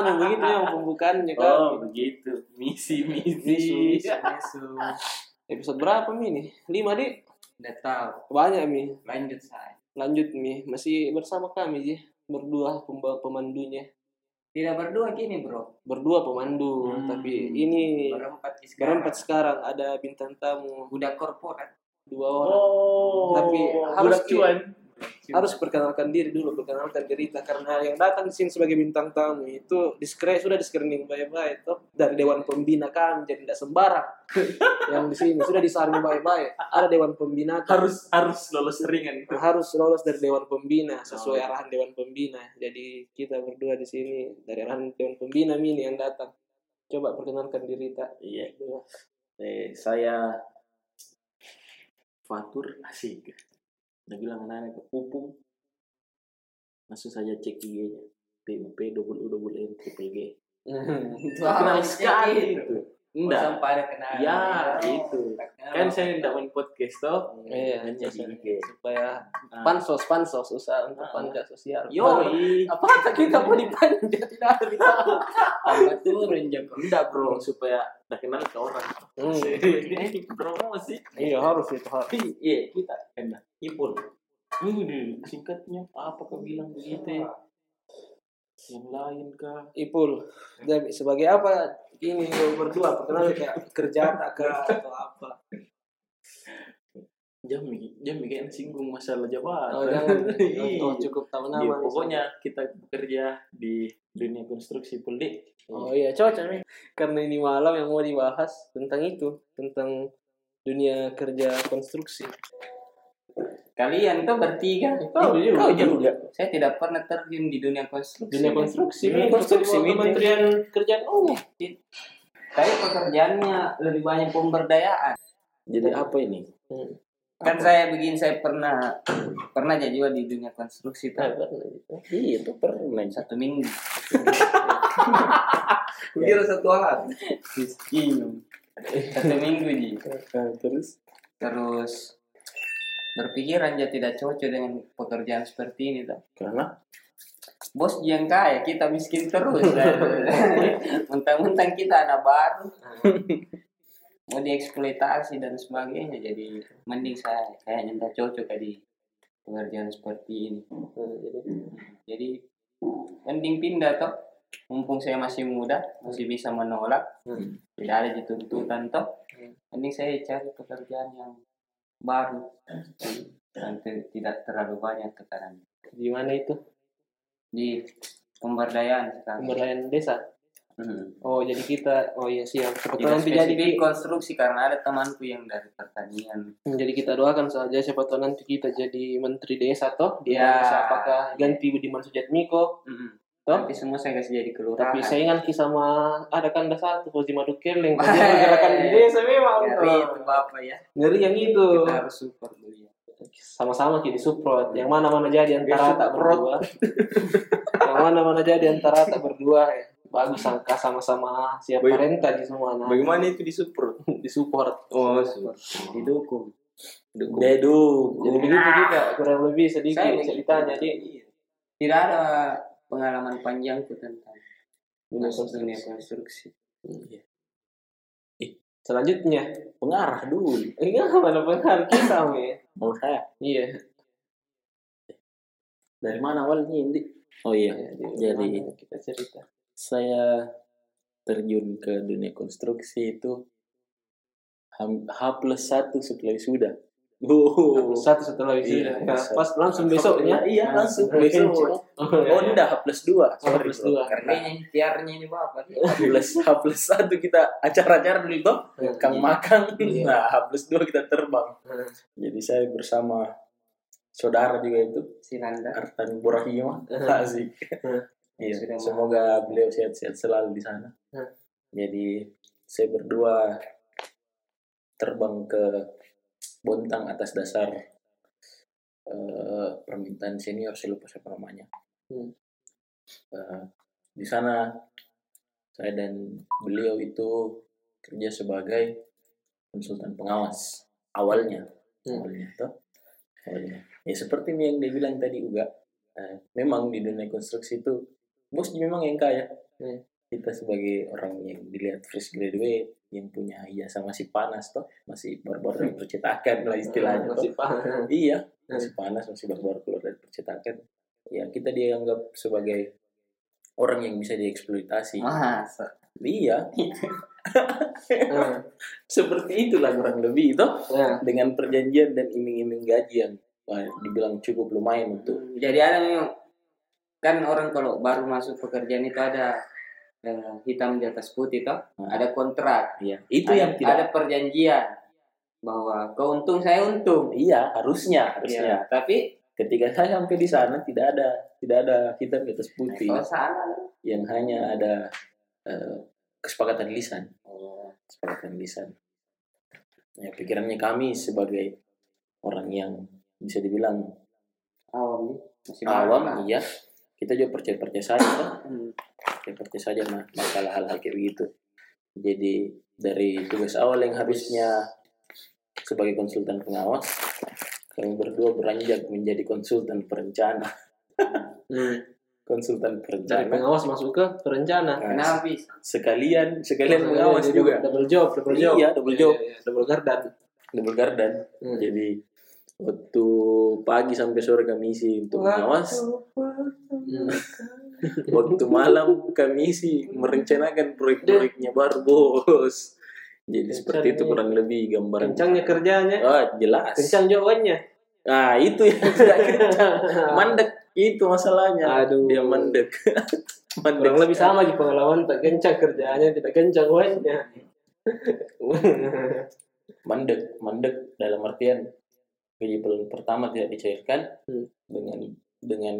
anu begitu yang pembukaannya kan. Oh begitu. Misi misi. misu, misu. Episode berapa Mi nih? Lima dik? Udah tahu. Banyak Mi. Lanjut saya. Lanjut Mi. Masih bersama kami sih. Berdua pembawa pemandunya. Tidak berdua gini bro. Berdua pemandu. Hmm. Tapi ini Berempat di sekarang. berempat sekarang. Ada bintang tamu. Udah korporat. Dua orang. Oh. Tapi harus cuan. Harus perkenalkan diri dulu perkenalkan diri kita karena yang datang di sini sebagai bintang tamu itu diskre sudah di screening baik-baik toh dari dewan pembina kami jadi tidak sembarang yang di sini sudah disaring baik-baik ada dewan pembina harus harus lolos ringan. harus lolos dari dewan pembina sesuai Oh. arahan dewan pembina jadi kita berdua di sini dari arahan dewan pembina ini yang datang coba perkenalkan diri tak Iya. Eh, saya Fatur asik. Udah bilang anak ke pupung. Langsung saja cek IG-nya. PUP double U double N triple G. Kenal sekali itu. Enggak. Enggak. Sampai ada kenal. Ya, itu. Kan saya tidak main podcast toh. Iya, hanya di biasa. IG. supaya Ah. pansos pansos usaha untuk Ah. panja sosial Yoi. apa kita mau dipanja tidak ada di tahu Tambah turun Joko. Enggak bro, supaya udah kenal ke orang. Hmm. Promosi. iya harus itu harus Iya, kita enak. Ipul. Ini singkatnya apa kau bilang begitu ya? Yang lain kah? Ipul Jadi, sebagai apa ini berdua perkenal kayak kerja tak ke atau apa Jami, Jami kayaknya singgung masalah jabatan. oh jangan Iya. oh, cukup tahu nama Iya, nih. pokoknya kita bekerja di dunia konstruksi pelik. oh iya cocok nih karena ini malam yang mau dibahas tentang itu tentang dunia kerja konstruksi Kalian tuh bertiga. Kau juga. Kau juga. Saya tidak pernah terjun di dunia konstruksi. dunia konstruksi Dunia konstruksi, konstruksi Min. kementerian kerjaan umum Tapi pekerjaannya lebih banyak pemberdayaan. Jadi apa ini? Hmm. Kan saya begini, saya pernah pernah jadi juga di dunia konstruksi Nah, tuh. pernah gitu. Iya, itu pernah. Satu minggu. Kira satu hari. Miskin. Satu minggu ji. Nah, terus? Terus berpikiran dia tidak cocok dengan pekerjaan seperti ini tuh. Karena Bos yang kaya, kita miskin terus. Mentang-mentang kita anak baru. Mau dieksploitasi dan sebagainya. Jadi mending saya kayaknya tidak cocok di pekerjaan seperti ini. Jadi Jadi mending pindah toh. Mumpung saya masih muda, masih bisa menolak. Hmm. Tidak ada di tuntutan toh. Hmm. Mending saya cari pekerjaan yang baru. Dan tidak terlalu banyak tekanan. di mana itu Di pemberdayaan sekarang. pemberdayaan desa Hmm. oh jadi kita oh iya siap kebetulan nanti jadi konstruksi karena ada temanku yang dari pertanian. jadi kita doakan saja siapa tahu nanti kita jadi menteri desa toh dia Ya. bisa apakah ganti Budiman Sujatmiko Mm-mm. toh Tapi semua saya kasih jadi kelurahan. tapi saingan ki sama ada kan ada satu Fauzi Madukeleng Wah. dia gerakan di desa memang Ngeri itu bapak ya. ngeri yang itu Kita harus support beliau. sama-sama kita support yang mana mana jadi antara tak berdua yang mana mana jadi antara tak berdua ya bagus angka sama-sama siap Baik. perintah di semua anak bagaimana itu disupport? disupport Oh, Didukung. Dedu. jadi begitu juga kurang lebih sedikit Saya begitu. ceritanya jadi Iya. Tidak ada pengalaman panjangku tentang dunia konstruksi. konstruksi. selanjutnya pengarah dulu. enggak mana pengaruh kita mi Mau saya iya dari mana awalnya Indi? Oh iya, Jadi- mana kita cerita saya terjun ke dunia konstruksi itu H plus satu setelah wisuda. Oh, satu setelah wisuda Iya, Nah, satu. pas langsung besoknya Iya, langsung besok. oh, Oh, enggak H plus dua. H plus dua. Kayaknya ikhtiarnya ini bapak. H plus H plus satu kita acara-acara dulu toh, kang makan. Iya. Nah, H plus dua kita terbang. Hmm. Jadi saya bersama saudara juga itu Sinanda. Artan Burahima Hmm. asik. Iya, semoga beliau sehat-sehat selalu di sana. Hmm. Jadi saya berdua terbang ke Bontang atas dasar eh, permintaan senior saya lupa siapa namanya. Hmm. Eh, di sana saya dan beliau itu kerja sebagai konsultan pengawas awalnya Hmm. awalnya toh awalnya ya seperti yang dia bilang tadi juga eh, memang di dunia konstruksi itu bos memang yang kaya Hmm. kita sebagai orang yang dilihat fresh graduate yang punya ijazah masih panas toh masih baru-baru dari percetakan lah istilahnya toh. masih paham iya masih panas masih baru-baru keluar dari percetakan ya kita dianggap sebagai orang yang bisa dieksploitasi Masa. iya seperti itulah kurang lebih toh nah. dengan perjanjian dan iming-iming gaji yang dibilang cukup lumayan untuk Jadi ada memang kan orang kalau baru masuk pekerjaan itu ada eh, hitam di atas putih toh, Hmm. ada kontrak, ya itu ada, yang tidak ada perjanjian bahwa keuntung saya untung. iya harusnya harusnya. Ya, tapi ketika saya sampai di sana tidak ada tidak ada hitam di atas putih. Kalau salah. Yang hanya ada eh, kesepakatan lisan. Oh, kesepakatan lisan. Ya pikirannya kami sebagai orang yang bisa dibilang awam nih, masih awam iya kita juga percaya percaya saja kan Hmm. percaya percaya saja ma- masalah hal-hal kayak begitu jadi dari tugas awal yang harusnya sebagai konsultan pengawas kami berdua beranjak menjadi konsultan perencana Hmm. konsultan dari perencana pengawas masuk ke perencana Nah, Kenapa bisa? sekalian sekalian Maksudnya pengawas juga double job double job Iya, double job. Iya, iya, double gardan double garden Hmm. jadi waktu pagi sampai sore kami isi untuk pengawas Hmm. waktu malam kami isi merencanakan proyek-proyeknya baru bos. Jadi seperti itu kurang lebih gambaran. Kencangnya kerjanya. Ah jelas. Kencang jawabannya. Nah itu yang tidak kencang. Mandek. Itu masalahnya. Aduh. dia mandek. Mandek kurang lebih sama di pengalaman. Tak kencang kerjaannya tidak kencang jawabannya. Mandek. Mandek dalam artian gaji bulan pertama tidak dicairkan Hmm. dengan dengan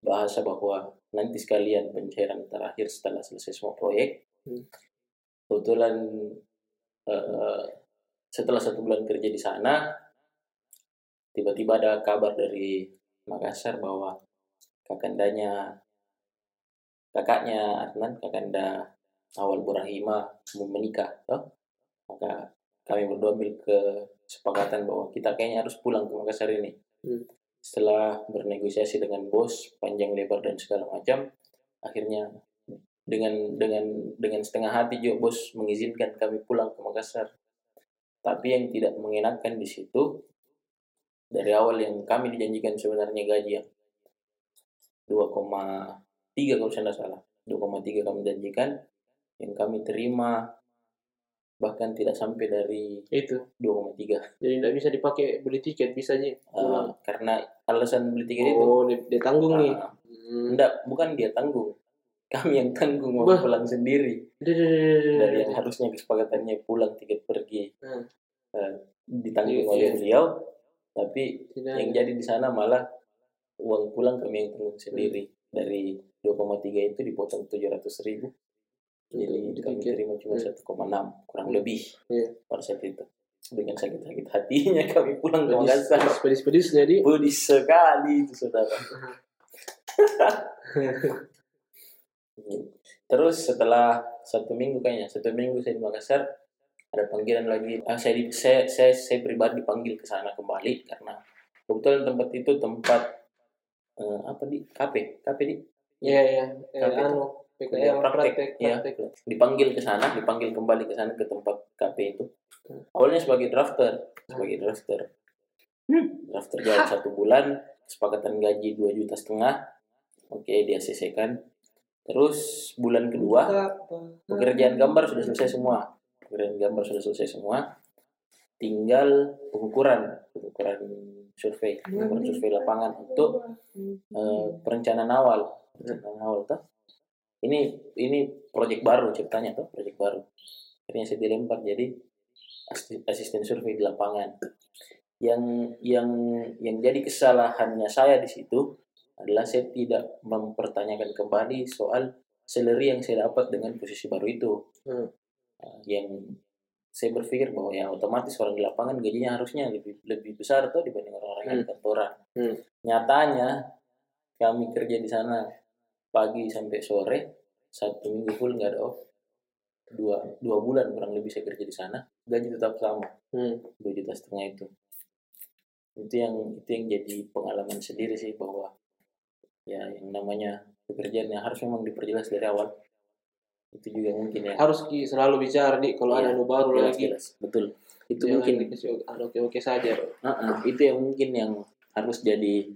bahasa bahwa nanti sekalian pencairan terakhir setelah selesai semua proyek Hmm. kebetulan eh, setelah satu bulan kerja di sana tiba-tiba ada kabar dari Makassar bahwa kakandanya kakaknya Adnan kakanda awal Burahima mau menikah toh maka kami berdua ambil kesepakatan bahwa kita kayaknya harus pulang ke Makassar ini. Hmm. setelah bernegosiasi dengan bos panjang lebar dan segala macam akhirnya dengan dengan dengan setengah hati juga bos mengizinkan kami pulang ke Makassar. Tapi yang tidak mengenakan di situ dari awal yang kami dijanjikan sebenarnya gaji yang 2,3 kalau saya tidak salah. 2,3 kami janjikan yang kami terima bahkan tidak sampai dari itu. 2,3 jadi tidak bisa dipakai beli tiket bisa aja. Uh, karena alasan beli tiket itu. Oh dia, dia tanggung nih. Uh, Hmm. enggak bukan dia tanggung. Kami yang tanggung mau Bah. pulang sendiri. Dari yang harusnya kesepakatannya pulang tiket pergi. Hmm. uh, ditanggung Iya, oleh iya. beliau tapi Tidak. yang jadi di sana malah uang pulang kami yang tanggung sendiri. Dari 2,3 itu dipotong 700 ribu jadi Untuk kami terima cuma Hmm. 1,6 kurang Hmm. lebih Iya. pada saat itu dengan sakit-sakit hatinya kami pulang ke Pedis- Makassar pedis-pedis jadi pedis sekali itu saudara terus setelah satu minggu kayaknya satu minggu saya di Makassar ada panggilan lagi ah, saya, di, saya saya saya pribadi dipanggil ke sana kembali karena kebetulan tempat itu tempat eh, apa di kafe kafe di Iya iya. Tapi- anu PKL praktek ya praktek. dipanggil ke sana dipanggil kembali ke sana ke tempat kafe itu. Awalnya sebagai drafter sebagai drafter. Drafter jalan satu bulan kesepakatan gaji dua juta setengah. Oke dia selesaikan terus bulan kedua pekerjaan gambar sudah selesai semua. Pekerjaan gambar sudah selesai semua. Tinggal pengukuran pengukuran survei pengukuran survei lapangan untuk eh, perencanaan awal. Perencanaan awal tuh ini ini proyek baru ceritanya tuh proyek baru. Akhirnya saya dilempar jadi asi- asisten survei di lapangan. Yang yang yang jadi kesalahannya saya di situ adalah saya tidak mempertanyakan kembali soal salary yang saya dapat dengan posisi baru itu. Hmm. Nah, yang saya berpikir bahwa ya otomatis orang di lapangan gajinya harusnya lebih lebih besar tuh dibanding orang-orang yang di kantoran. Hmm. nyatanya kami kerja di sana pagi sampai sore satu minggu full nggak ada off. Dua dua bulan kurang lebih saya kerja di sana. Gaji tetap sama. Hmm. dua juta setengah itu. Itu yang itu yang jadi pengalaman sendiri sih bahwa ya yang namanya pekerjaan yang harus memang diperjelas dari awal. Itu juga mungkin ya. Harus ki selalu bicara di kalau Iya, ada anu baru jelas, lagi. jelas. betul. Itu Jangan mungkin. dikasih anu oke oke saja. Uh-uh, itu yang mungkin yang harus jadi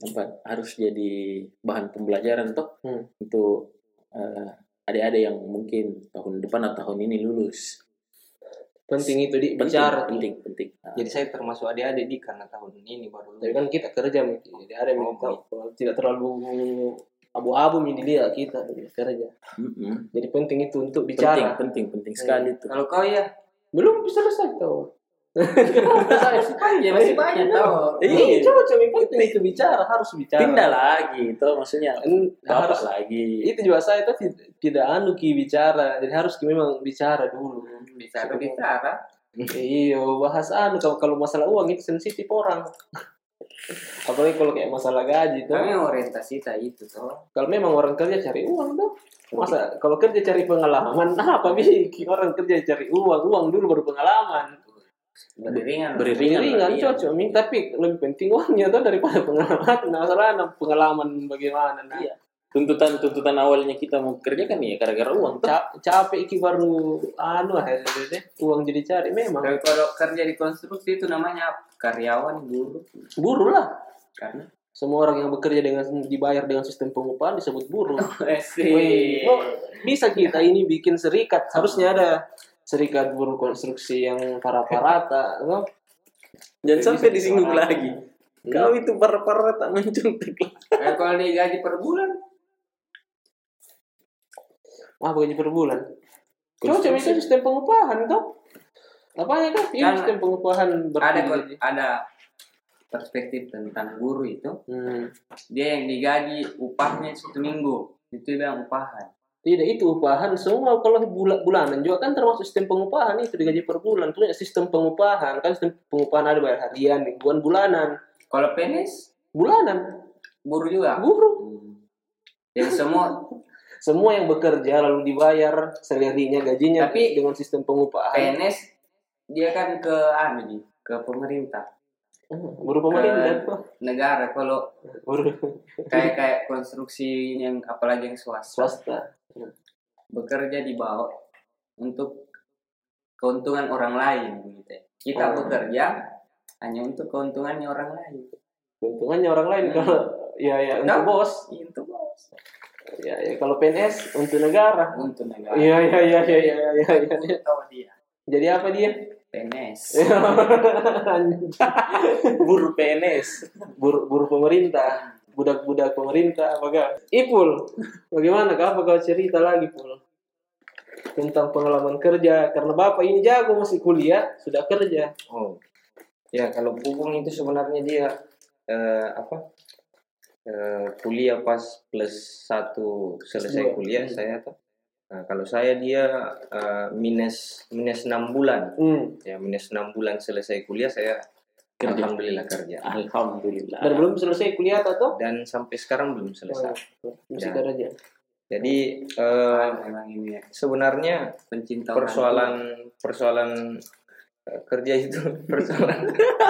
apa harus jadi bahan pembelajaran toh. Hmm. untuk eh, adik-adik yang mungkin tahun depan atau tahun ini lulus. Penting itu di penting bicara Ki. penting penting. Nah, Jadi saya termasuk adik-adik di karena tahun ini baru tapi kan kita kerja Mi. jadi ada yang minta tidak terlalu abu-abu mi dilihat kita dari kerja. Mm-mm. jadi penting itu untuk penting bicara. penting penting sekali tuh Kalau kau ya, belum bisa selesai tau selesai ya masih banyak tahu. Iya, cocok yang penting itu bicara harus bicara. pindah lagi itu maksudnya. Harus. lagi. Itu juga saya itu tidak, tidak anu ki bicara. Jadi harus ki memang bicara dulu. Bicara bicara. iya bahas anu kalau kalau masalah uang itu sensitif orang. Apalagi kalau kayak masalah gaji tuh Kami orientasi itu toh. kalau memang orang kerja cari uang tuh masa kalau kerja cari pengalaman apa bi orang kerja cari uang? Uang dulu baru pengalaman Beriringan. Beriringan. ringan iya. cocok mi tapi lebih penting uangnya tuh daripada pengalaman nah, masalah nah, pengalaman bagaimana nah Iya. tuntutan tuntutan awalnya kita mau kerja kan ya gara-gara uang. Ca- capek ki baru anu uang jadi cari memang Tapi kalau kerja di konstruksi itu namanya karyawan buruh buruh lah karena semua orang yang bekerja dengan dibayar dengan sistem pengupahan disebut buruh. Wih, oh, bisa kita ini bikin serikat harusnya ada serikat buruh konstruksi yang para parata no? jangan sampai disinggung lagi. Kau itu para-para tak mencontek Eh, kalau digaji per bulan. Ah gaji per bulan. Cocok itu sistem pengupahan toh. Kan ini Kan sistem pengupahan ada ada perspektif tentang guru itu. Hmm. dia yang digaji upahnya satu minggu. Itu bilang upahan Tidak itu upahan semua. Kalau bulan bulanan juga kan termasuk sistem pengupahan itu digaji per bulan. Punya sistem pengupahan kan sistem pengupahan ada bayar harian mingguan bulanan. Kalau PNS bulanan. Buruh juga? Buruh jadi semua? Semua yang bekerja lalu dibayar selerinya gajinya Tapi- dengan sistem pengupahan. PNS dia kan ke anu Ji, ke pemerintah. Hmm, buruh pemerintah. Negara kalau buruh kayak kayak konstruksi yang apalagi yang swasta. Swasta bekerja di bawah untuk keuntungan orang lain gitu ya. kita Oh. bekerja hanya untuk keuntungannya orang lain. Keuntungannya orang lain Hmm. kalau ya ya untuk bos. Itu bos. Ya, ya kalau PNS untuk negara. Untuk negara. Iya iya iya iya iya iya iya. tahu dia. Jadi apa dia? PNS buruh PNS buruh, buruh pemerintah budak-budak pemerintah apakah Ipul bagaimana kah apa kau cerita lagi Pul tentang pengalaman kerja karena bapak ini jago masih kuliah sudah kerja Oh, ya kalau pupung itu sebenarnya dia eh, apa eh, kuliah pas plus satu selesai kuliah Hmm. saya tuh. Nah, kalau saya dia eh, minus minus enam bulan, hmm. ya minus enam bulan selesai kuliah saya Kerja. alhamdulillah kerja. Alhamdulillah. Dan belum selesai kuliah atau? Dan sampai sekarang belum selesai. masih Ya. kerja. Jadi eh, memang ini ya, sebenarnya pencinta persoalan persoalan eh, kerja itu persoalan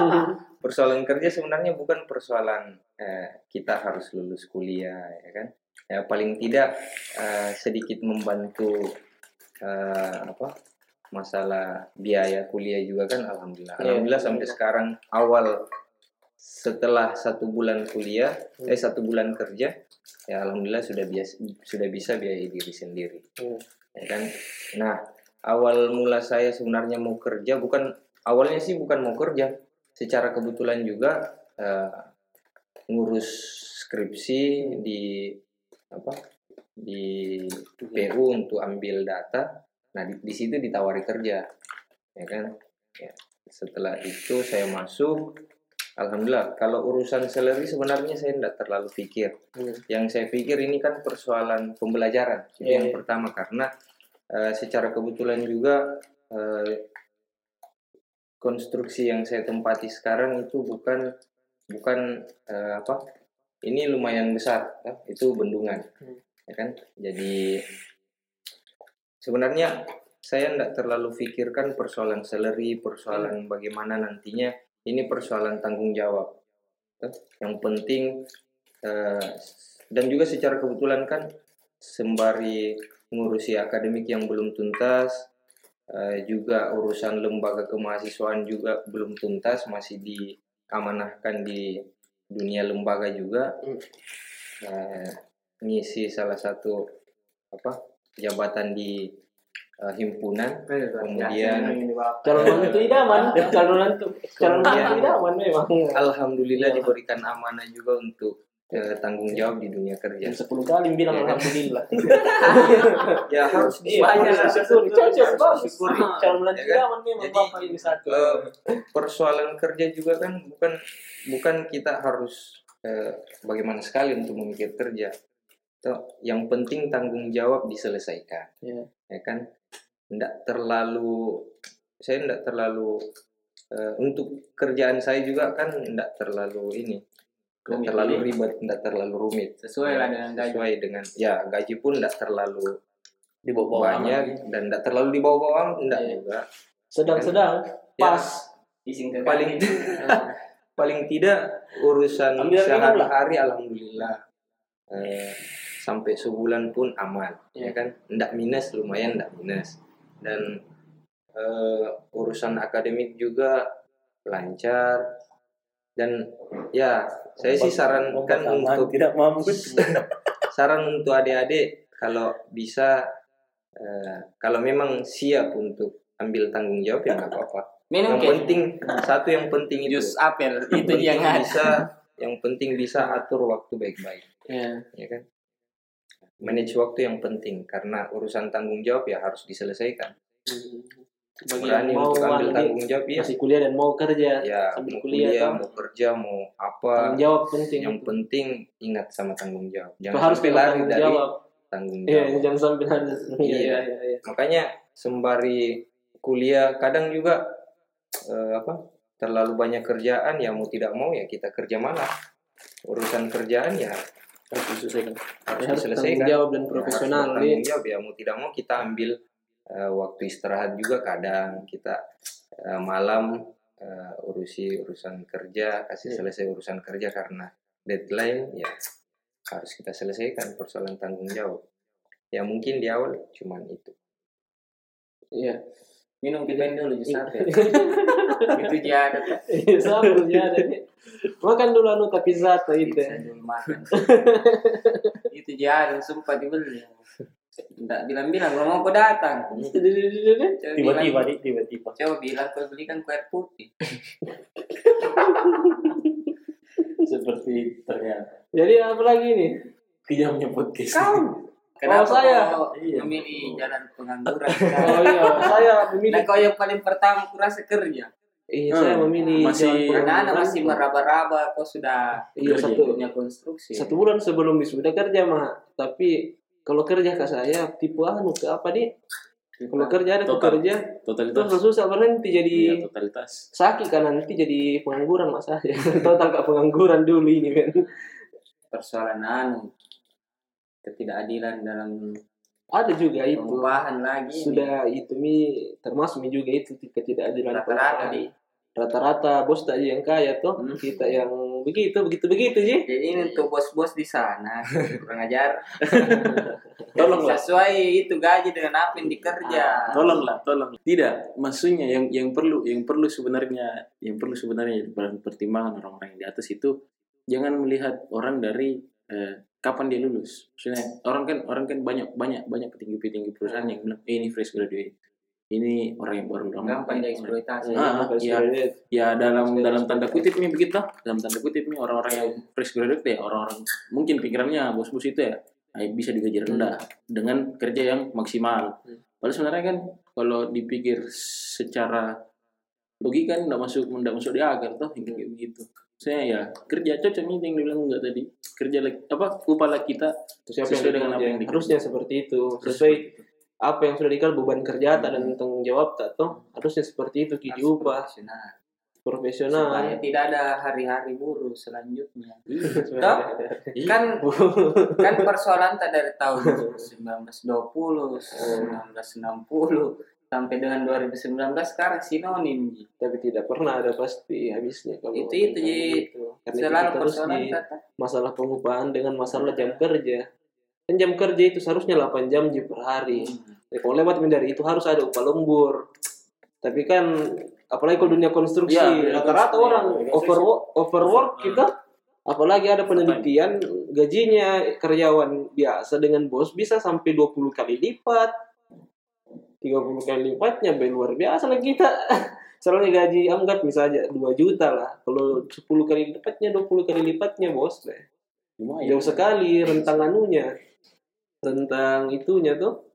persoalan kerja sebenarnya bukan persoalan eh, kita harus lulus kuliah ya kan? Ya paling tidak eh, sedikit membantu eh, apa masalah biaya kuliah juga kan alhamdulillah. Iya, alhamdulillah sampai sekarang awal setelah satu bulan kuliah eh satu bulan kerja ya alhamdulillah sudah biasa sudah bisa biayai diri sendiri. Hmm. ya kan? Nah awal mula saya sebenarnya mau kerja bukan awalnya sih bukan mau kerja secara kebetulan juga eh, ngurus skripsi di apa di PU untuk ambil data nah di, di situ ditawari kerja ya kan ya. setelah itu saya masuk alhamdulillah kalau urusan salary sebenarnya saya tidak terlalu pikir Hmm. yang saya pikir ini kan persoalan pembelajaran itu Iya, yang iya. pertama karena eh, secara kebetulan juga eh, konstruksi yang saya tempati sekarang itu bukan bukan eh, apa ini lumayan besar ya, itu bendungan Hmm. ya kan jadi sebenarnya saya tidak terlalu pikirkan persoalan salary persoalan bagaimana nantinya ini persoalan tanggung jawab ya. yang penting eh, dan juga secara kebetulan kan sembari ngurusi akademik yang belum tuntas eh, juga urusan lembaga kemahasiswaan juga belum tuntas masih diamanahkan di dunia lembaga juga Hmm. Eh, ngisi salah satu apa jabatan di eh, himpunan kemudian calon mantu idaman calon mantu calon mantu Kemudian- idaman memang. alhamdulillah Iya. diberikan amanah juga untuk eh, tanggung jawab di dunia kerja. Sepuluh kali bilang Iya. alhamdulillah. Ya harus Iya, banyak harus bagus. disyukuri. calon mantu Ya kan? idaman memang Jadi, bapak ini satu. Eh, persoalan kerja juga kan bukan bukan kita harus eh, bagaimana sekali untuk memikir kerja Toh, yang penting tanggung jawab diselesaikan. Iya. ya kan? Tidak terlalu saya tidak terlalu eh, untuk kerjaan saya juga kan tidak terlalu ini. Tidak Rumit, terlalu ribet tidak terlalu rumit. Sesuai lah dengan gaji. Sesuai dengan ya gaji pun tidak terlalu di bawah banyak dan tidak terlalu di bawah-bawah tidak Iya. juga. Sedang-sedang Ya. pas. Ising ke paling paling tidak urusan sehari-hari alhamdulillah. Eh, sampai sebulan pun aman Iya. ya. kan? Ndak minus lumayan ndak minus. Dan eh, urusan akademik juga lancar. Dan ya saya sih sarankan untuk tidak mampu. Saran untuk adik-adik kalau bisa eh, kalau memang siap untuk ambil tanggung jawab ya nggak apa-apa. Minum yang ke penting satu yang penting itu. Jus apel yang itu yang bisa yang penting bisa atur waktu baik-baik. Ya. Ya kan manage waktu yang penting. Karena urusan tanggung jawab ya harus diselesaikan. Bagi yang mau untuk ambil tanggung jawab ya masih kuliah dan mau kerja ya sambil mau kuliah, kuliah mau kerja mau apa. tanggung jawab penting. Yang penting ingat sama tanggung jawab. Itu jangan harus sampai lari tanggung dari jawab. tanggung iya jawab. jangan sampai harus Iya. iya. iya iya. Makanya sembari kuliah kadang juga eh, apa terlalu banyak kerjaan ya mau tidak mau ya kita kerja malam urusan kerjaan ya harus diselesaikan harus harus diselesaikan tanggung jawab dan Ya, profesional harus nih tanggung jawab ya. Mau tidak mau kita ambil eh, waktu istirahat juga kadang. Kita eh, malam eh, urusi urusan kerja kasih Iya. selesai urusan kerja karena deadline ya harus kita selesaikan persoalan tanggung jawab. Ya mungkin di awal cuman itu. Iya. Minum kita dulu apel itu. Iya, ya ada nih. Makan dulu anu tapi zat itu. Bisa dulu makan itu dia ada sumpah dibeli Enggak bilang-bilang kalau mau kau datang tiba-tiba tiba-tiba coba bilang kau belikan kue putih seperti ternyata Jadi apa lagi nih? kijamnya podcast Kenapa saya? kau Iya. memilih jalan pengangguran? Oh iya, saya Nah memilih kau yang paling pertama kurasa kerja. Iya, saya Hmm, memilih masih- Anak-anak masih meraba-raba, kau sudah Iya, satu punya konstruksi. satu bulan sebelum wisuda kerja mah. Tapi kalau kerja ke saya tipe anu ke apa nih? Kalau kerja ada Total. kerja totalitas susah karena nanti jadi iya totalitas sakit kan nanti jadi pengangguran mas saya. Total gak pengangguran dulu ini kan. persoalan anu ketidakadilan dalam Ada juga itu. lagi. Sudah itu mi termasuk mi juga itu ketidakadilan rata-rata di. Rata-rata bos tak aja yang kaya tuh Hmm. kita yang begitu begitu begitu sih Jadi ini untuk bos-bos di sana kurang ajar. Tolonglah. Sesuai itu gaji dengan apa yang dikerja. tolonglah tolong tidak maksudnya yang yang perlu yang perlu sebenarnya yang perlu sebenarnya pertimbangan orang-orang yang di atas itu jangan melihat orang dari eh, kapan dia lulus maksudnya orang kan orang kan banyak banyak banyak petinggi-petinggi perusahaan yang bilang "Eh, ini fresh graduate ini orang yang baru lama Gampang dieksploitasi. Ah, iya. graduate. ya dalam dalam tanda kutip nih begitu. Dalam tanda kutip nih orang-orang yang fresh graduate ya orang-orang mungkin pikirannya bos-bos itu ya bisa digaji rendah dengan kerja yang maksimal. Hmm. padahal sebenarnya kan kalau dipikir secara logika kan nggak masuk nggak masuk di agar toh kayak begitu. Saya ya kerja cocok nih yang dibilang enggak tadi. Kerja apa upah kita Sesuai dengan apa yang harusnya seperti itu. Sesuai apa yang sudah dikal beban kerja tak dan tanggung jawab tak toh harusnya seperti itu ki diubah profesional. profesional. Supaya tidak ada hari-hari buruh selanjutnya. Sebenarnya. Kan kan persoalan tak dari tahun 1920, 1960 sampai dengan 2019 sekarang sinonim tapi tidak pernah ada pasti habisnya kalau Itu- itu, Ji. itu. Karena selalu persoalan kata masalah pengupahan dengan masalah jam kerja. Kan jam kerja itu seharusnya 8 jam per hari Ya, kalau lewat dari itu harus ada upah lembur. Tapi kan apalagi kalau dunia konstruksi dunia rata-rata konstruksi, orang dunia overwork, overwork Hmm. kita apalagi ada penelitian gajinya karyawan biasa dengan bos bisa sampai 20 kali lipat. 30 kali lipatnya be luar biasa lah kita. Soalnya gaji anggap misalnya 2 juta lah. Kalau 10 kali lipatnya 20 kali lipatnya bos. Lumayan. Jauh sekali rentang anunya. Rentang itunya tuh.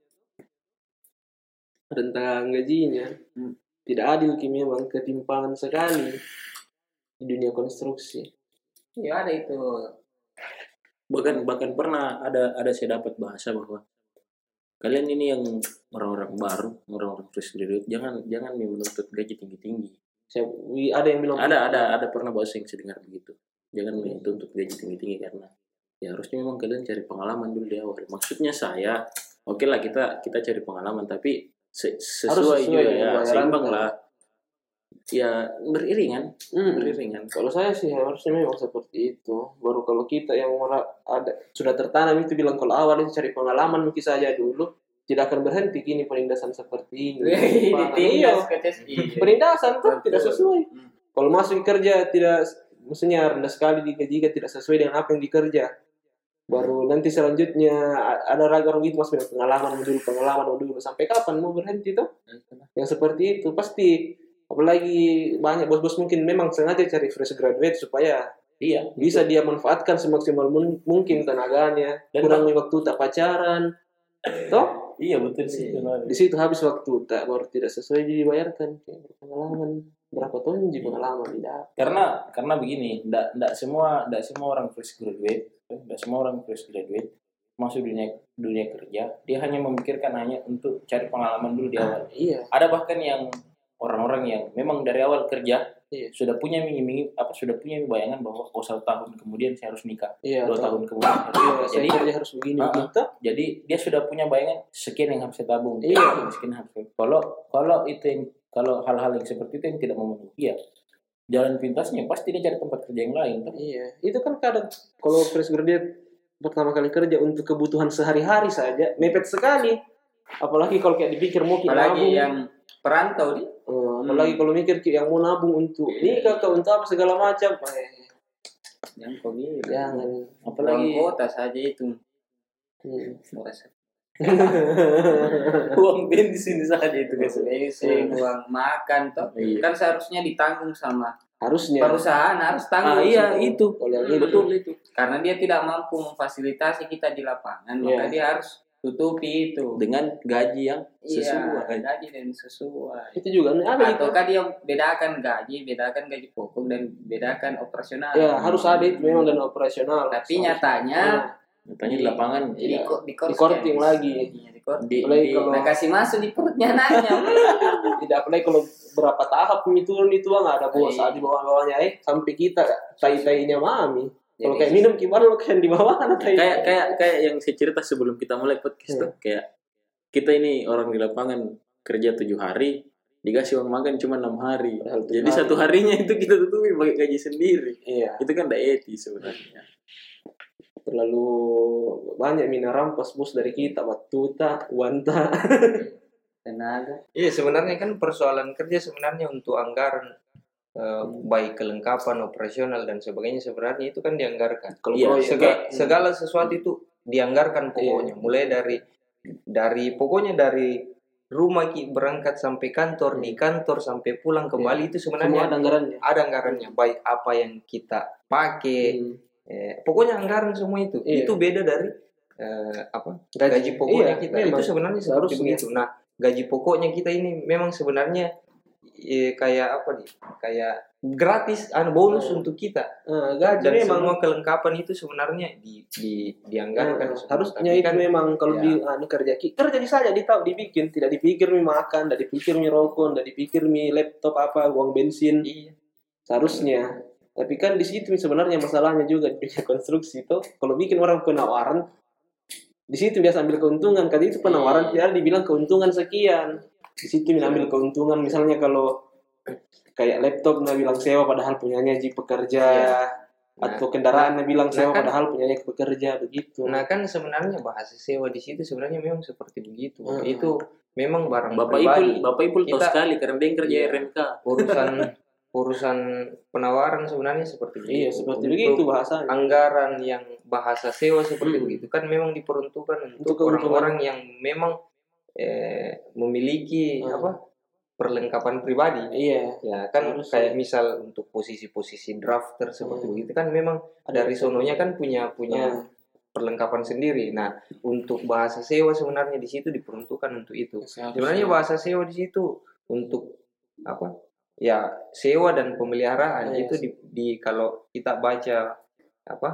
Rentang gajinya. Hmm. Tidak adil Ki memang ketimpangan sekali di dunia konstruksi. Iya ada itu bahkan bahkan pernah ada ada saya dapat bahasa bahwa kalian ini yang orang-orang baru orang-orang fresh graduate jangan jangan nih menuntut gaji tinggi tinggi Saya, wi- ada yang bilang ada ada ada pernah bahasa yang saya dengar begitu jangan menuntut gaji tinggi tinggi karena ya harusnya memang kalian cari pengalaman dulu di awal maksudnya saya oke lah kita kita cari pengalaman tapi se- sesuai, sesuai juga ya seimbang kan. lah ya beriringan Hmm. beriringan Kalau saya sih harusnya memang seperti itu. Baru kalau kita yang ada sudah tertanam itu bilang kalau awal itu cari pengalaman mungkin saja dulu tidak akan berhenti kini penindasan seperti ini. Penindasan tuh Betul. tidak sesuai. Hmm. Kalau masuk kerja tidak maksudnya rendah sekali digajikan tidak sesuai dengan apa yang dikerja. Baru nanti selanjutnya ada raga orang itu masuk dengan pengalaman dulu pengalaman dulu sampai kapan mau berhenti tuh? Yang seperti itu pasti. Apalagi banyak bos-bos mungkin memang sengaja cari fresh graduate supaya iya bisa dia manfaatkan semaksimal mun- mungkin tenaganya. Dan- kurangi waktu tak pacaran toh? Iya betul sih di situ habis waktu tak baru tidak sesuai dibayarkan. Pengalaman berapa tahun di pengalaman? Tidak. Karena karena begini ndak ndak semua ndak semua orang fresh graduate ndak semua orang fresh graduate. Masuk dunia dunia kerja dia hanya memikirkan hanya untuk cari pengalaman dulu di awal. iya. Ada bahkan yang orang-orang yang memang dari awal kerja Iya. sudah punya mimpi apa sudah punya bayangan bahwa oh satu tahun kemudian saya harus nikah iya dua tahun kemudian saya harus Iya, saya jadi kerja harus begini Ah, ah. gitu. Jadi dia sudah punya bayangan sekian yang harus saya tabung. Iya. sekian harus saya- kalau kalau itu yang kalau hal-hal yang seperti itu yang tidak memenuhi. Ya jalan pintasnya pasti dia cari tempat kerja yang lain toh. iya. Itu kan kadang kalau fresh graduate pertama kali kerja untuk kebutuhan sehari-hari saja mepet sekali. Apalagi kalau kayak dipikir mau kita apalagi nabung. yang perantau di Eh, apalagi kalau mikir kayak yang mau nabung untuk nikah ke untuk apa segala macam. Eh, yang kau bilang jangan. Apalagi apalagi kota saja itu. Hmm. uang bensin saja itu guys. Bensin uang makan toh. Iya. kan seharusnya ditanggung sama harusnya. perusahaan harus ah tanggung iya semua. itu. Hmm. betul itu. Karena dia tidak mampu memfasilitasi kita di lapangan maka Iya. dia harus tutupi itu. Dengan gaji yang iya sesuai. gaji dan sesuai. Itu juga ada itu? ataukah dia bedakan gaji bedakan gaji pokok dan bedakan operasional. Ya harus ada itu memang dan operasional. Tapi Harus- nyatanya Katanya di lapangan di, Iya. ko- di, Di korting lagi. di korting di, Apalagi di- kalau- nah kasih masuk di perutnya nanya tidak apalagi kalau berapa tahap ini turun itu nggak ada bos Iya. di bawah bawahnya eh sampai kita tai tainya mami kalau Jadi- kayak minum kibar lo kan di bawah ada tai kayak kayak kayak yang saya cerita sebelum kita mulai podcast Iya. tuh kayak kita ini orang di lapangan kerja tujuh hari dikasih uang makan cuma enam hari Padahal jadi hari. satu harinya itu kita tutupi pakai gaji sendiri iya itu kan tidak etis sebenarnya terlalu banyak mina rampas bos dari kita batuta wanta. Tenaga. Iya sebenarnya kan persoalan kerja sebenarnya untuk anggaran eh, baik kelengkapan operasional dan sebagainya sebenarnya itu kan dianggarkan. kalau Iya, proyek Sega- kan, segala sesuatu itu dianggarkan pokoknya. Mulai dari dari pokoknya dari rumah ki berangkat sampai kantor, di kantor sampai pulang kembali itu semua sebenarnya ada anggarannya. ada anggarannya. Baik apa yang kita pakai Hmm. Eh, pokoknya anggaran semua itu Iya. itu beda dari eh, apa gaji pokoknya Iya, kita memang. itu sebenarnya Seharusnya. begitu nah gaji pokoknya kita ini memang sebenarnya eh, kayak apa nih kayak gratis anu bonus Hmm. untuk kita Nah, gaji dan memang semua kelengkapan itu sebenarnya di, di dianggarkan semua. harusnya itu kan, memang kalau ya. di anu kerja kerja di saja ditahu dibikin tidak dipikir mi makan tidak dipikir mi rokok tidak dipikir mi laptop apa uang bensin iya seharusnya tapi kan di situ sebenarnya masalahnya juga di dunia konstruksi itu kalau bikin orang penawaran di situ biasa ambil keuntungan karena itu penawaran Iya. tidak dibilang keuntungan sekian di situ ambil keuntungan misalnya kalau kayak laptop nah bilang sewa padahal punyanya ji pekerja Nah, atau kendaraan nah bilang nah sewa kan- padahal punyanya pekerja begitu Nah kan sebenarnya bahasa sewa di situ sebenarnya memang seperti begitu. Hmm. Itu memang barang Bapak pribadi. Ipul, Bapak Ipul tahu Kita- sekali karena dia kerja Iya. RMK. Urusan urusan penawaran sebenarnya seperti begitu. iya seperti Untuk begitu bahasanya Anggaran yang bahasa sewa seperti Hmm. begitu kan memang diperuntukkan Untuk orang-orang yang memang eh, memiliki Hmm. apa perlengkapan pribadi. iya Ya kan Harus, kayak misal untuk posisi-posisi drafter seperti Hmm. begitu kan memang dari sononya kan punya punya Nah, perlengkapan sendiri. Nah, untuk bahasa sewa sebenarnya di situ diperuntukkan untuk itu. seharusnya. Sebenarnya bahasa sewa di situ untuk apa? Ya, sewa dan pemeliharaan Iya, itu di, di kalau kita baca apa?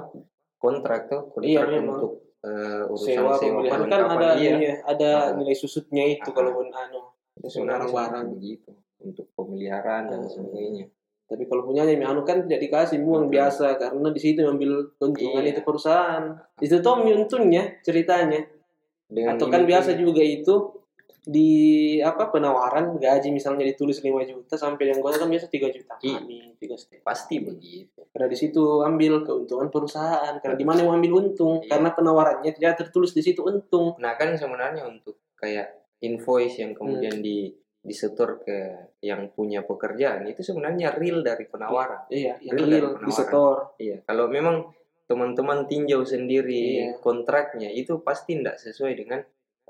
kontrak tuh, kontrak Iya, untuk eh, urusan sewa sewa, pemeliharaan kan ada iya. iya, ada Ah. nilai susutnya itu Ah. kalau pun anu Sebenarnya barang-barang seperti begitu untuk pemeliharaan dan Ah. sebagainya. tapi kalau punyanya anu kan tidak dikasih uang biasa karena di situ ambil keuntungan Iya. itu perusahaan itu tuh untungnya ceritanya Dengan atau kan biasa juga itu di apa penawaran gaji misalnya ditulis 5 juta sampai yang gua kan biasa 3 juta Iya. Ini tiga pasti begitu. karena di situ ambil keuntungan perusahaan karena di mana mau ambil untung Iya. karena penawarannya tidak tertulis di situ untung Nah kan sebenarnya untuk kayak invoice yang kemudian Hmm. di disetor ke yang punya pekerjaan itu sebenarnya real dari penawaran. iya yang Real real penawaran. di setor Iya, kalau memang teman-teman tinjau sendiri Iya. kontraknya itu pasti tidak sesuai dengan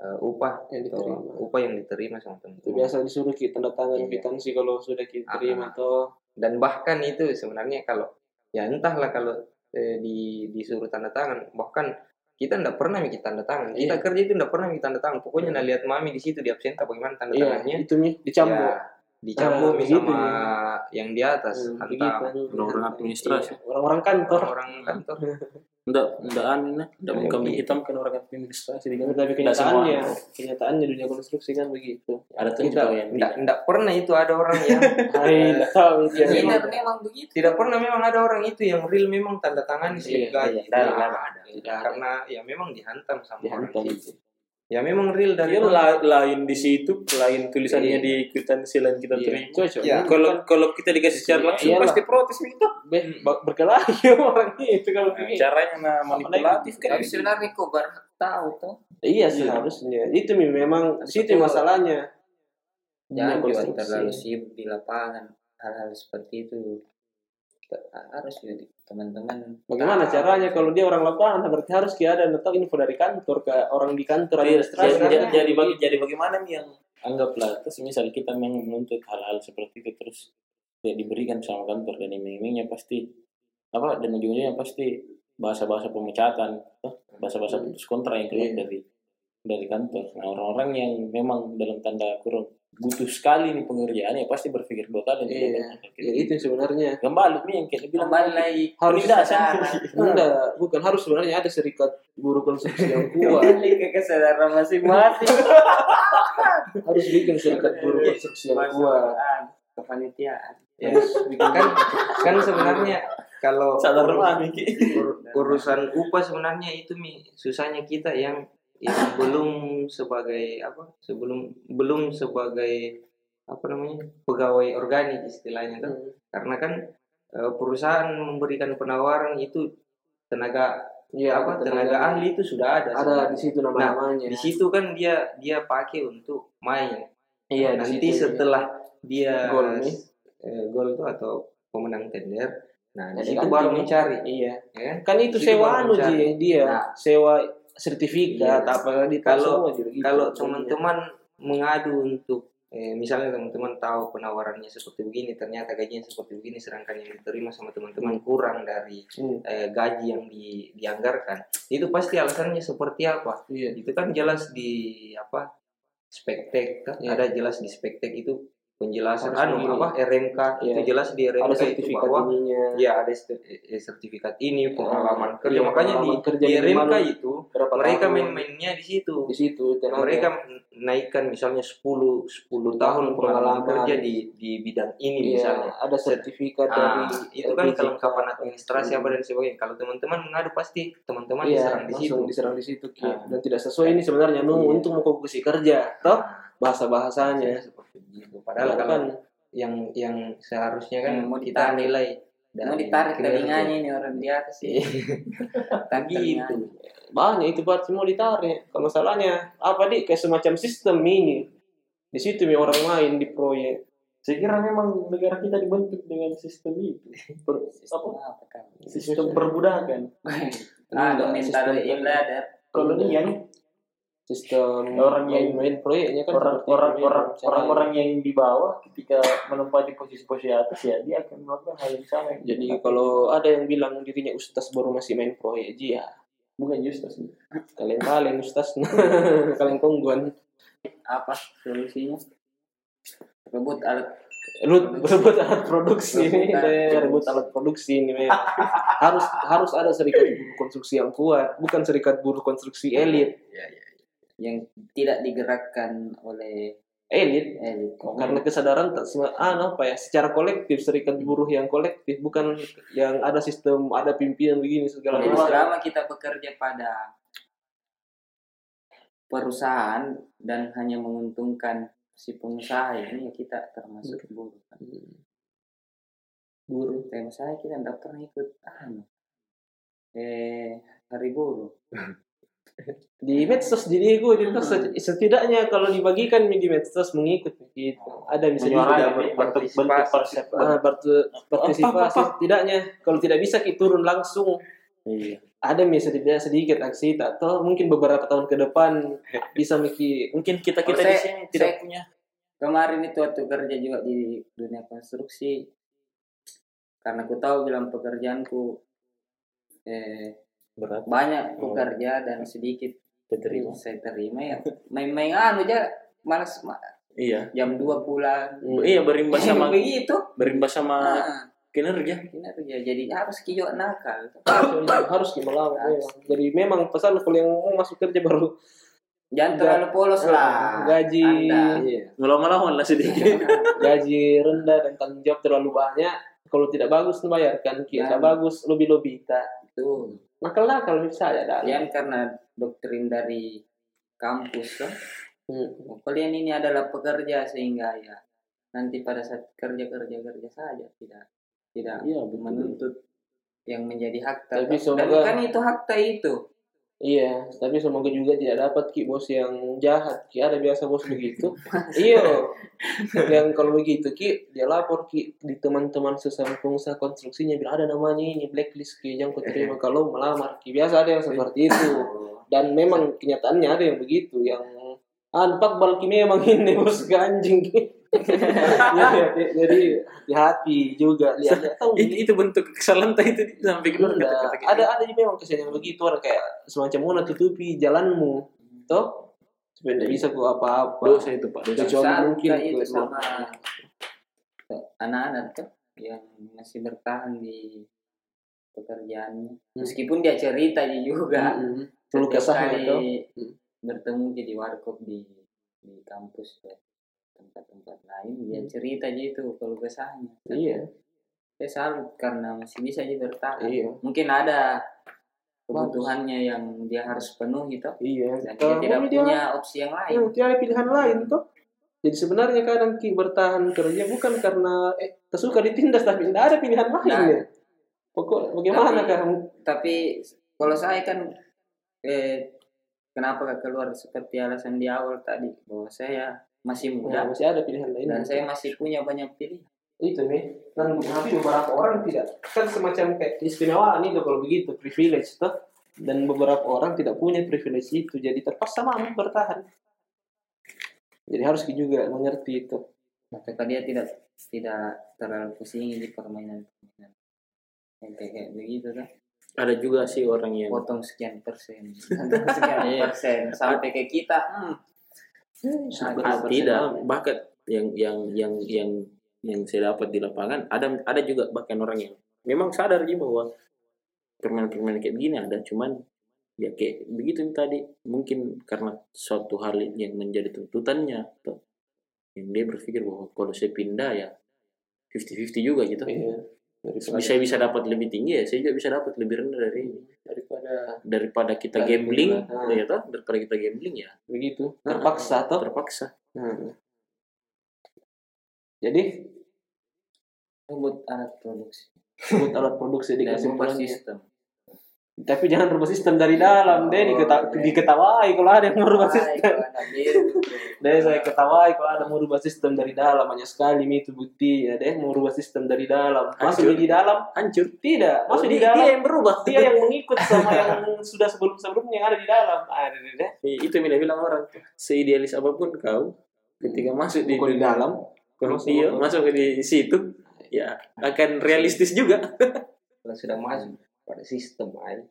uh, upah yang atau diterima upah yang diterima sama itu teman-teman. biasa disuruh kita tanda tangan Iya. kwitansi kalau sudah kita terima Ah. atau Dan bahkan itu sebenarnya kalau ya entahlah kalau eh, di disuruh tanda tangan bahkan kita tidak pernah mikir tanda tangan. Kita Iya. kerja itu tidak pernah mikir tanda tangan. Pokoknya nah lihat mami di situ di absenta bagaimana tanda iya tangannya. itu mi dicambuk Ya, dicambuk Ah, mi begitu sama ya. yang di atas Hmm, hantam begitu. Orang-orang administrasi. Iya, orang-orang kantor orang kantor Enggak, enggak aneh. Enggak Kayak kambing gitu. hitam kan orang administrasi di tapi Enggak semua. kenyataannya kenyataannya dunia konstruksi kan begitu Ada tuh kita juga yang tidak tidak. tidak pernah itu ada orang yang Hai, nggak tahu itu Tidak memang- memang begitu. tidak pernah memang ada orang itu yang real memang tanda tangan di Iya, gaji iya, tidak Tidak karena ya memang dihantam sama Dihantam. orang situ ya memang real dari Dia orang. la- lain di situ, lain tulisannya Iya. di kwitansi lain kita Iya, terima. Ya. Kalau kalau kita dikasih secara langsung Iyalah. pasti protes minta. Be- berkelahi orang itu kalau Nah, begini. caranya nah manipulatif kan. Tapi sebenarnya kok berhak tahu tuh. Iya Iya. seharusnya. Itu memang situ masalahnya. Jangan juga terlalu sibuk di lapangan. Hal-hal seperti itu harus juga teman-teman. Bagaimana tahu. caranya kalau dia orang lapangan berarti harus dia ada tahu info dari kantor ke orang di kantor Jadi, administrasi. jadi, Karena- jadi, bagi- jadi bagaimana nih yang anggaplah terus misal kita memang menuntut hal-hal seperti itu terus tidak diberikan sama kantor dan iming-imingnya pasti apa dan ujung-ujungnya pasti bahasa-bahasa pemecatan bahasa-bahasa Hmm. putus kontrak yang keluar Iya. dari dari kantor. Nah orang-orang yang memang dalam tanda kurung butuh sekali nih pengerjaan ya pasti berpikir dua kali Iya. Ya, itu sebenarnya. Kembali nih yang kayak bilang Kembali lagi. Harus Penindasan. enggak bukan harus sebenarnya ada serikat buruh konstruksi yang kuat. Kembali ke kesadaran masing-masing. harus bikin serikat buruh konstruksi yang kuat. Kepanitiaan. ya, kan kan sebenarnya kalau sadar ur- urusan upah sebenarnya itu mi susahnya kita yang yang belum sebagai apa sebelum belum sebagai apa namanya pegawai organik istilahnya tuh Hmm. karena kan eh, perusahaan memberikan penawaran itu tenaga Iya, apa tenaga ahli itu sudah ada ada di sebenarnya. situ nama-namanya di situ kan dia dia pakai untuk main iya di nanti situ. setelah dia Gol nih. eh, gol itu atau pemenang tender nah di Jadi situ kan baru mencari iya ya kan? kan itu Di sewa anu. Ji, dia Nah. sewa sertifikat Iya. apa di Kalau- semua juga gitu. kalau teman-teman mengadu untuk eh, misalnya teman-teman tahu penawarannya seperti begini ternyata gajinya seperti begini sedangkan yang diterima sama teman-teman kurang dari Hmm, eh, gaji yang di, dianggarkan itu pasti alasannya seperti apa iya itu kan jelas di apa spektek kan Iya. ada jelas di spektek itu penjelasan Harus anu begini. apa RMK itu Iya. jelas di RMK ada itu bahwa ininya ya ada eh, sertifikat ini pengalaman kerja Iya, makanya di, pengalaman kerja di RMK itu mereka tahun. main-mainnya di situ di situ tenaga. mereka naikkan misalnya 10 10 tahun pengalaman Pengalaman. kerja di di bidang ini Iya, misalnya ada sertifikat Ah, dari itu kan kelengkapan administrasi apa dan sebagainya kalau teman-teman mengadu pasti teman-teman iya, diserang di situ diserang di situ Ki. Ah. dan tidak sesuai ini sebenarnya Iya. untuk mau kerja toh bahasa bahasanya seperti itu padahal kalau kan yang yang seharusnya kan Hmm, mau kita ditarik. nilai Mau ditarik telinganya ini orang di atas sih. Tarik gitu telinganya. banyak itu buat semua ditarik kalau masalahnya apa di kayak semacam sistem ini di situ nih orang main di proyek Saya kira memang negara kita dibentuk dengan sistem itu. Per- Sistem apa? kan? Sistem perbudakan. Ah, Enggak, mental sistem- ibadah. Kolonial sistem Orang yang- main proyeknya kan orang orang orang memang. orang-orang yang di bawah ketika menempati posisi-posisi atas ya dia akan melakukan hal yang sama. jadi kalau ada yang bilang dirinya ustaz baru masih main proyek ji ya. Bukan justus. Kalian kalian ustaz. Kalian kongguan. Apa solusinya? Rebut alat Rebut rebut alat produksi ini rebut alat produksi. ini harus harus ada serikat buruh konstruksi yang kuat bukan serikat buruh konstruksi elit yang tidak digerakkan oleh elit elit. karena kesadaran tak semua ah, apa ya secara kolektif serikat buruh yang kolektif bukan yang ada sistem ada pimpinan begini segala macam selama kita bekerja pada perusahaan dan hanya menguntungkan si pengusaha ini ya kita termasuk buruh. kan. buruh Kayak saya kita tidak pernah ikut anu, eh hari buruh. di medsos jadi gue di medsos setidaknya kalau dibagikan di medsos mengikut gitu. Ada bisa juga. berpartisipasi. ah, partisipasi setidaknya. Kalau tidak bisa kita turun langsung. Iya. ada misalnya sedikit sedikit aksi atau mungkin beberapa tahun ke depan bisa miki Mungkin kita Oh, kita di saya- sini tidak saya- punya Kemarin itu waktu kerja juga di dunia konstruksi, karena ku tahu bilang pekerjaanku eh, berat banyak ku Oh. kerja dan sedikit diterima. saya terima ya. Main-main anu aja malas ma- Iya. jam 2 pulang. Iya berimbas sama begitu. berimbas sama Ah, kinerja. kinerja. Jadi harus kiyo nakal. harus melawan memang. jadi memang pesan kalau yang mau masuk kerja baru Jangan terlalu polos lah. gaji Anda. iya. Melawan-lawan lah sedikit. gaji rendah dan tanggung jawab terlalu banyak kalau tidak bagus bayarkan kita Nah. bagus lebih lebih kita Itu. nakal nakal misalnya dah Jangan karena doktrin dari kampus kan. Hmm. Oh, Kalian ini adalah pekerja sehingga ya nanti pada saat kerja kerja kerja saja tidak tidak Iya, betul. menuntut yang menjadi hakta. Tapi. Dan semoga- kan itu hakta itu. Iya, tapi semoga juga tidak dapat ki bos yang jahat. Ki ada biasa bos begitu. iya. Yang kalau begitu ki dia lapor ki di teman-teman sesama pengusaha konstruksinya bilang ada namanya ini blacklist ki yang kau terima kalau melamar ki. Biasa ada yang seperti itu. Dan memang kenyataannya ada yang begitu yang anpak balki memang ini bos ganjing ki. Ya, ya, jadi hati juga lihat tahu itu, itu bentuk kesalahan tadi itu sampai keluar Enggak. kata-kata gitu. ada ada juga memang kesian yang begitu orang kayak semacam mau tutupi jalanmu toh tidak bisa kok apa-apa dosa itu pak dosa. mungkin itu sama anak-anak tuh yang masih bertahan di pekerjaannya. Meskipun dia cerita juga. Mm-mm. perlu Setiap kali Hmm. bertemu jadi warkop di di kampus ya tempat-tempat lain dia Hmm. cerita aja itu kalau kesahnya iya saya salut karena masih bisa aja bertahan iya mungkin ada kebutuhannya yang dia harus penuhi toh iya dan dia tidak dia- punya opsi yang lain Iya, tidak ada pilihan lain toh. Jadi sebenarnya kadang ki bertahan kerja bukan karena eh tersuka ditindas tapi tidak ada pilihan lain Nah. ya. Pokok bagaimana Tapi- kamu? tapi kalau saya kan eh kenapa keluar seperti alasan di awal tadi bahwa saya masih Ya, muda. masih ada pilihan lain. dan saya masih punya banyak pilihan. Itu nih dan tapi beberapa orang tidak. Kan semacam kayak keistimewaan itu kalau begitu privilege toh. Dan beberapa orang tidak punya privilege itu. Jadi terpaksa mampu bertahan. Jadi harus juga mengerti itu. Maka dia tidak tidak terlalu pusing di permainan permainan yang kayak, kayak begitu kan ada juga sih orang yang potong sekian persen. Potong sekian persen. Sampai ke kita hmm, Ah, tidak bahkan yang yang yang yang yang saya dapat di lapangan ada ada juga bahkan orang yang memang sadar sih bahwa permainan-permainan kayak begini ada cuman ya kayak begitu tadi mungkin karena suatu hal yang menjadi tuntutannya atau yang dia berpikir bahwa kalau saya pindah ya 50-50 juga gitu. Iya. Daripada, bisa bisa dapat lebih tinggi ya saya juga bisa dapat lebih rendah dari ini daripada daripada kita Dari gambling pindah. ya toh daripada kita gambling ya begitu terpaksa toh. terpaksa Hmm. Jadi Rebut alat produksi. buat alat produksi dikasih sistem. Tapi jangan rubah sistem dari dalam, deh diketa Oh, iya. diketawai kalau ada yang mau rubah Baik, sistem. hadir. Deh saya ketawai kalau ada mau rubah sistem dari dalam hanya sekali itu bukti ya deh mau rubah sistem dari dalam. Masuk Hancur. di dalam? hancur Tidak, masuk di dalam. dia yang berubah Dia yang mengikut sama yang sudah sebelum-sebelumnya yang ada di dalam. Ah, deh, deh, deh. itu yang bilang orang seidealis apa pun kau ketika masuk di, dalam, dia masuk di situ ya akan realistis juga Kalau sudah masuk pada sistem aja.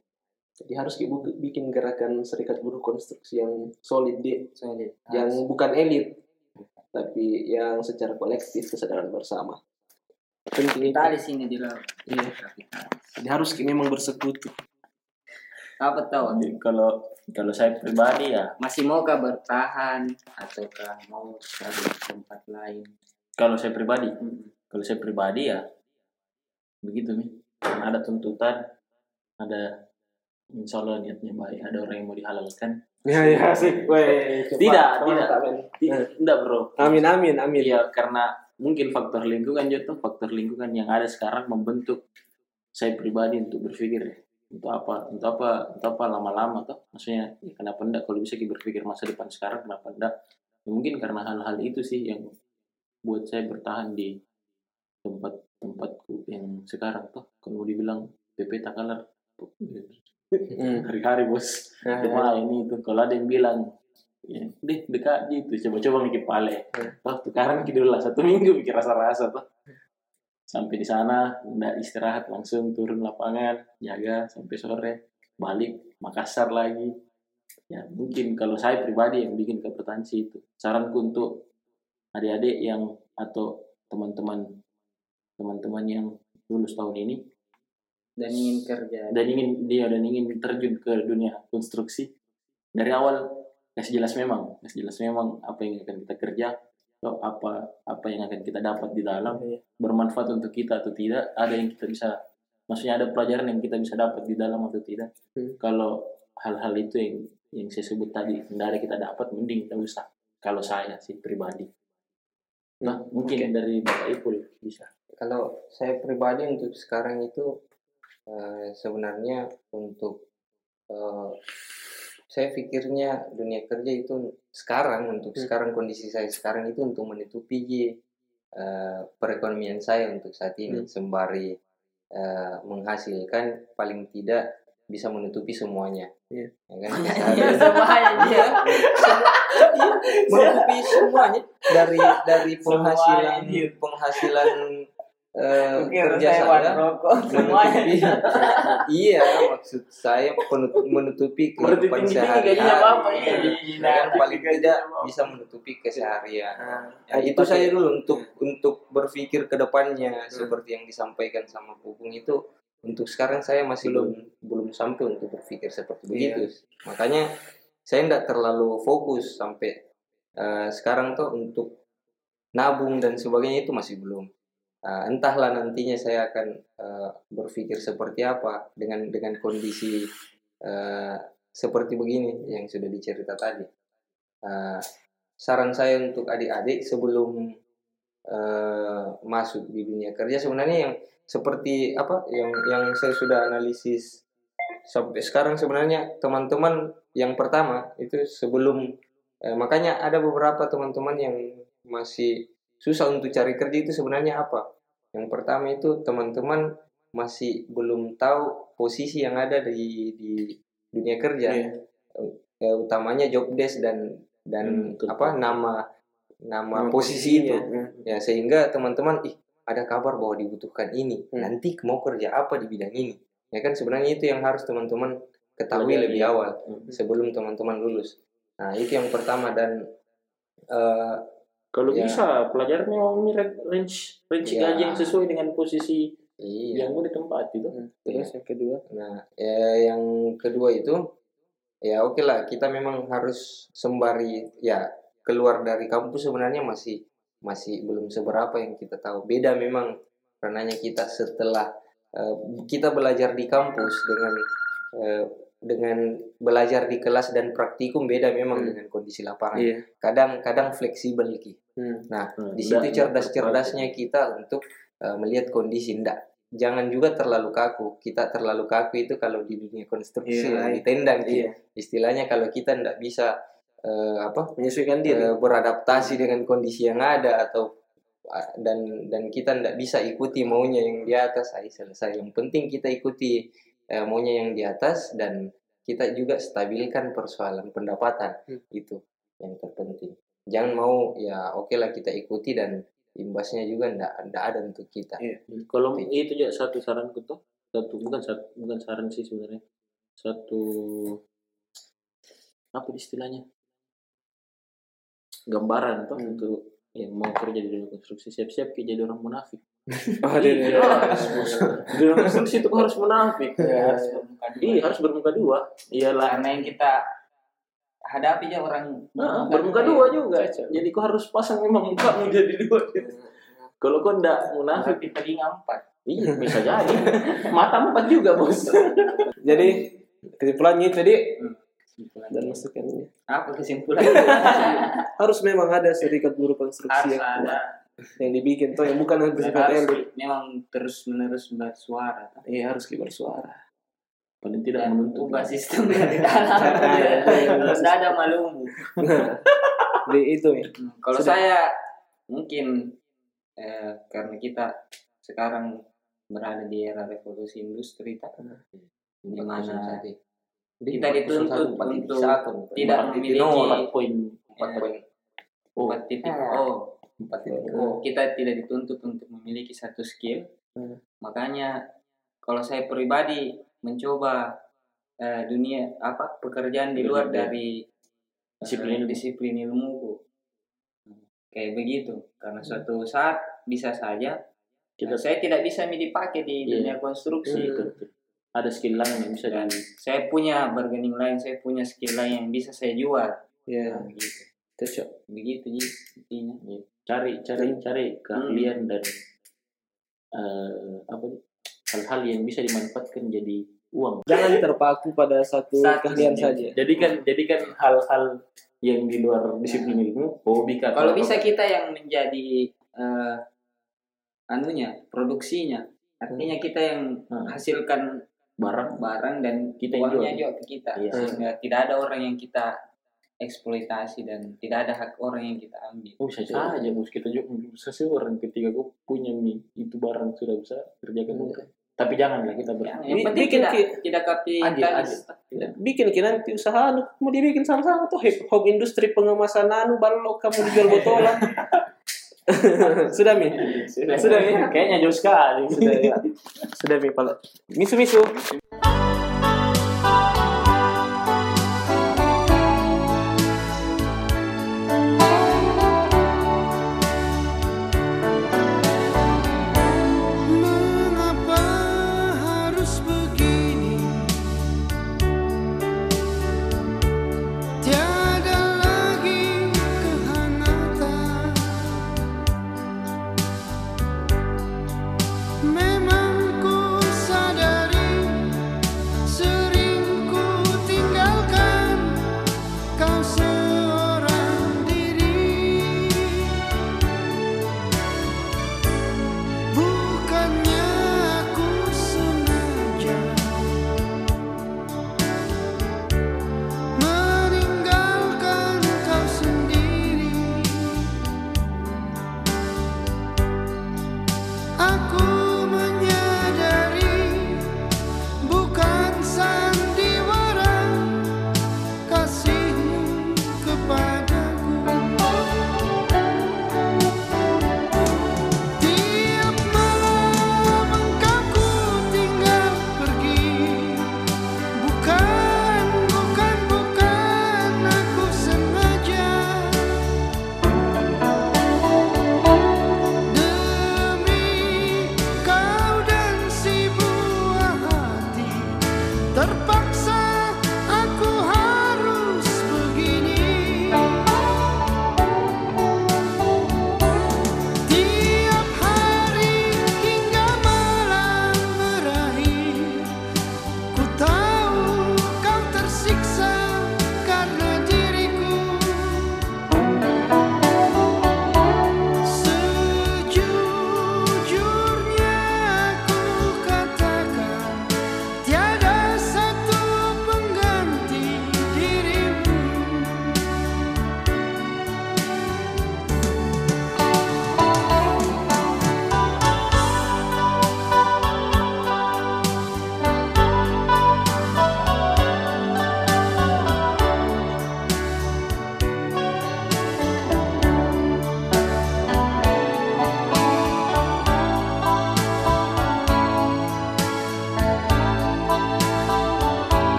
Jadi harus bikin gerakan serikat buruh konstruksi yang solid deh. Solid. yang bukan elit tapi yang secara kolektif kesadaran bersama penting Kita di sini di laut. Iya. Jadi harus memang bersekutu Apa tahu? kalau kalau saya pribadi ya Masih maukah bertahan ataukah mau cari tempat lain? kalau saya pribadi Hmm. kalau saya pribadi ya begitu nih Karena ada tuntutan ada insya Allah niatnya baik. Ada orang yang mau dihalalkan. Ya ya sih Weh. Tidak, tidak. tak, Ben. Ti- enggak bro. Amin amin amin. Iya karena mungkin faktor lingkungan juga tuh faktor lingkungan yang ada sekarang membentuk saya pribadi untuk berpikir ya. Untuk apa untuk apa untuk apa lama-lama tuh maksudnya ya kenapa enggak? Kalau bisa kita berpikir masa depan sekarang kenapa enggak? Ya, mungkin karena hal-hal itu sih yang buat saya bertahan di tempat tempatku yang sekarang tuh kalau mau dibilang PP Takalar. Hari-hari bos. Nah, Cuma ini itu kalau ada yang bilang ya, deh dekat gitu coba-coba mikir pale oh sekarang kita dulu lah satu minggu mikir rasa-rasa tuh. Sampai di sana nggak istirahat langsung turun lapangan jaga sampai sore balik Makassar lagi. Ya mungkin kalau saya pribadi yang bikin kompetensi itu saranku untuk adik-adik yang atau teman-teman teman-teman yang lulus tahun ini Dan ingin kerja. dan ingin dia dan ingin terjun ke dunia konstruksi dari awal kasih jelas memang kasih jelas memang apa yang akan kita kerja atau apa apa yang akan kita dapat di dalam Iya. bermanfaat untuk kita atau tidak ada yang kita bisa maksudnya ada pelajaran yang kita bisa dapat di dalam atau tidak Hmm. kalau hal-hal itu yang yang saya sebut tadi tidak ada kita dapat mending tidak usah kalau saya sih pribadi nah mungkin Oke. dari bapak Ipul bisa Kalau saya pribadi untuk sekarang itu eh, sebenarnya untuk eh, saya pikirnya dunia kerja itu sekarang untuk Hmm. sekarang kondisi saya sekarang itu untuk menutupi eh, perekonomian saya untuk saat ini Hmm. sembari eh, menghasilkan paling tidak bisa menutupi semuanya. Iya. Ya kan? Iya, semuanya dia. menutupi semuanya dari dari penghasilan penghasilan eh, kerja saya menutupi. iya maksud saya menutupi berarti kehidupan sehari-hari. gajinya apa iya. ya? Ya kan, paling tidak bisa menutupi keseharian. Ya, itu saya dulu untuk untuk berpikir ke depannya. Seperti yang disampaikan sama Pupung itu untuk sekarang saya masih belum belum sampai untuk berpikir seperti Iya. begitu. Makanya saya tidak terlalu fokus sampai eh, sekarang tuh untuk nabung dan sebagainya itu masih belum Eh, entahlah nantinya saya akan eh, berpikir seperti apa dengan dengan kondisi eh, seperti begini yang sudah dicerita tadi. Eh, saran saya untuk adik-adik sebelum eh, masuk di dunia kerja sebenarnya yang seperti apa yang yang saya sudah analisis sampai sekarang sebenarnya teman-teman yang pertama itu sebelum eh, makanya ada beberapa teman-teman yang masih susah untuk cari kerja itu sebenarnya apa yang pertama itu teman-teman masih belum tahu posisi yang ada di di dunia kerja Iya. Eh, utamanya job desk dan dan Hmm, apa nama nama Nama posisi itu posisinya, ya sehingga teman-teman ih ada kabar bahwa dibutuhkan ini Hmm. nanti mau kerja apa di bidang ini ya kan sebenarnya itu yang harus teman-teman ketahui Pelajari. lebih awal Hmm. sebelum teman-teman lulus nah itu yang pertama dan eh, Kalau Ya. bisa pelajaran memang mirip range range Ya. gaji yang sesuai dengan posisi Iya. yang mau ditempati itu. Terus yang kedua. Nah, ya, yang kedua itu ya oke lah kita memang harus sembari ya keluar dari kampus sebenarnya masih masih belum seberapa yang kita tahu. Beda memang karenanya kita setelah eh, kita belajar di kampus dengan eh, dengan belajar di kelas dan praktikum beda memang Hmm. dengan kondisi lapangan. Iya. Kadang-kadang fleksibel Ki. Hmm. Nah, Hmm, di situ cerdas-cerdasnya kita untuk uh, melihat kondisi ndak jangan juga terlalu kaku kita terlalu kaku itu kalau di dunia konstruksi Iya, ya, iya. di tendang Ki. Iya. istilahnya kalau kita ndak bisa uh, apa Menyesuaikan diri. uh, beradaptasi dengan kondisi yang ada atau uh, dan dan kita ndak bisa ikuti maunya yang di atas ay, selesai yang penting kita ikuti maunya yang di atas dan kita juga stabilkan persoalan pendapatan Hmm. itu yang terpenting jangan mau ya oke lah kita ikuti dan imbasnya juga ndak ndak ada untuk kita Iya. Kalau itu juga satu saranku tuh, satu bukan satu bukan saran sih sebenarnya. Satu apa istilahnya? Gambaran tuh Hmm. untuk yang mau kerja di dunia konstruksi siap-siap jadi orang munafik. Oh, dia- dia- Di dunia konstruksi itu kau harus munafik. Iya, Harus- Bermuka dua. Iya harus bermuka dua. Iyalah. Karena yang kita hadapi aja orang Nah, bermuka dua juga. Jadi kau harus pasang memang mukamu jadi dua. Kalau kau ndak munafik, Tapi telinga empat. iya bisa jadi. Mata empat juga bos. Jadi kesimpulannya tadi Kesimpulan. dan masukannya Apa kesimpulan? harus memang ada serikat buruh konstruksi Harus yang, ada. Yang dibikin tuh yang bukan harus memang terus menerus bersuara. Iya harus bersuara. Paling tidak Dan menuntut. ubah sistem dari dalam. Iya, iya. Terus ada malumbu. Di itu ya. Hmm, Kalau Sudah. saya mungkin eh, karena kita sekarang berada di era revolusi industri tak di mana kita dituntut untuk tidak memiliki Empat poin. empat poin Oh, empat titik oh empat titik Oh, kita tidak dituntut untuk memiliki satu skill. Hmm. Makanya kalau saya pribadi mencoba eh, dunia apa pekerjaan di luar dari eh, Disiplin ilmu. disiplin ilmuku. Kayak begitu. Karena suatu saat bisa saja kita saya tidak bisa dipakai di Iya. dunia konstruksi Hmm. itu. Ada skill lain yang bisa dan di saya punya bargaining lain, saya punya skill lain yang bisa saya jual. Ya, Nah, begitu. cocok. Begitu intinya. Iya. Cari cari cari keahlian dan eh, apa hal-hal yang bisa dimanfaatkan jadi uang. Jangan terpaku pada satu Satu keahlian saja. Jadikan jadikan hal-hal yang di luar disiplin ilmu hobi kah? Kalau bisa kita yang menjadi eh, anunya, produksinya. Artinya kita yang Hmm. hasilkan barang barang dan Kita uangnya juga ke kita. Iya. Sehingga tidak ada orang yang kita eksploitasi dan tidak ada hak orang yang kita ambil. Oh, bisa saja bos kita juga bisa sih orang ketika gue punya mie itu barang sudah bisa kerjakan juga. Tapi janganlah kita ber Yang, yang penting bikin tidak tidak kapitalis. Bikin kita nanti usaha anu mau dibikin sama-sama tuh hip hop industri pengemasan anu balok kamu dijual botolan. Sudah mi. sudah Sudah mi. kayaknya jauh sekali Sudah ya. Sudah mi pala. Misu misu.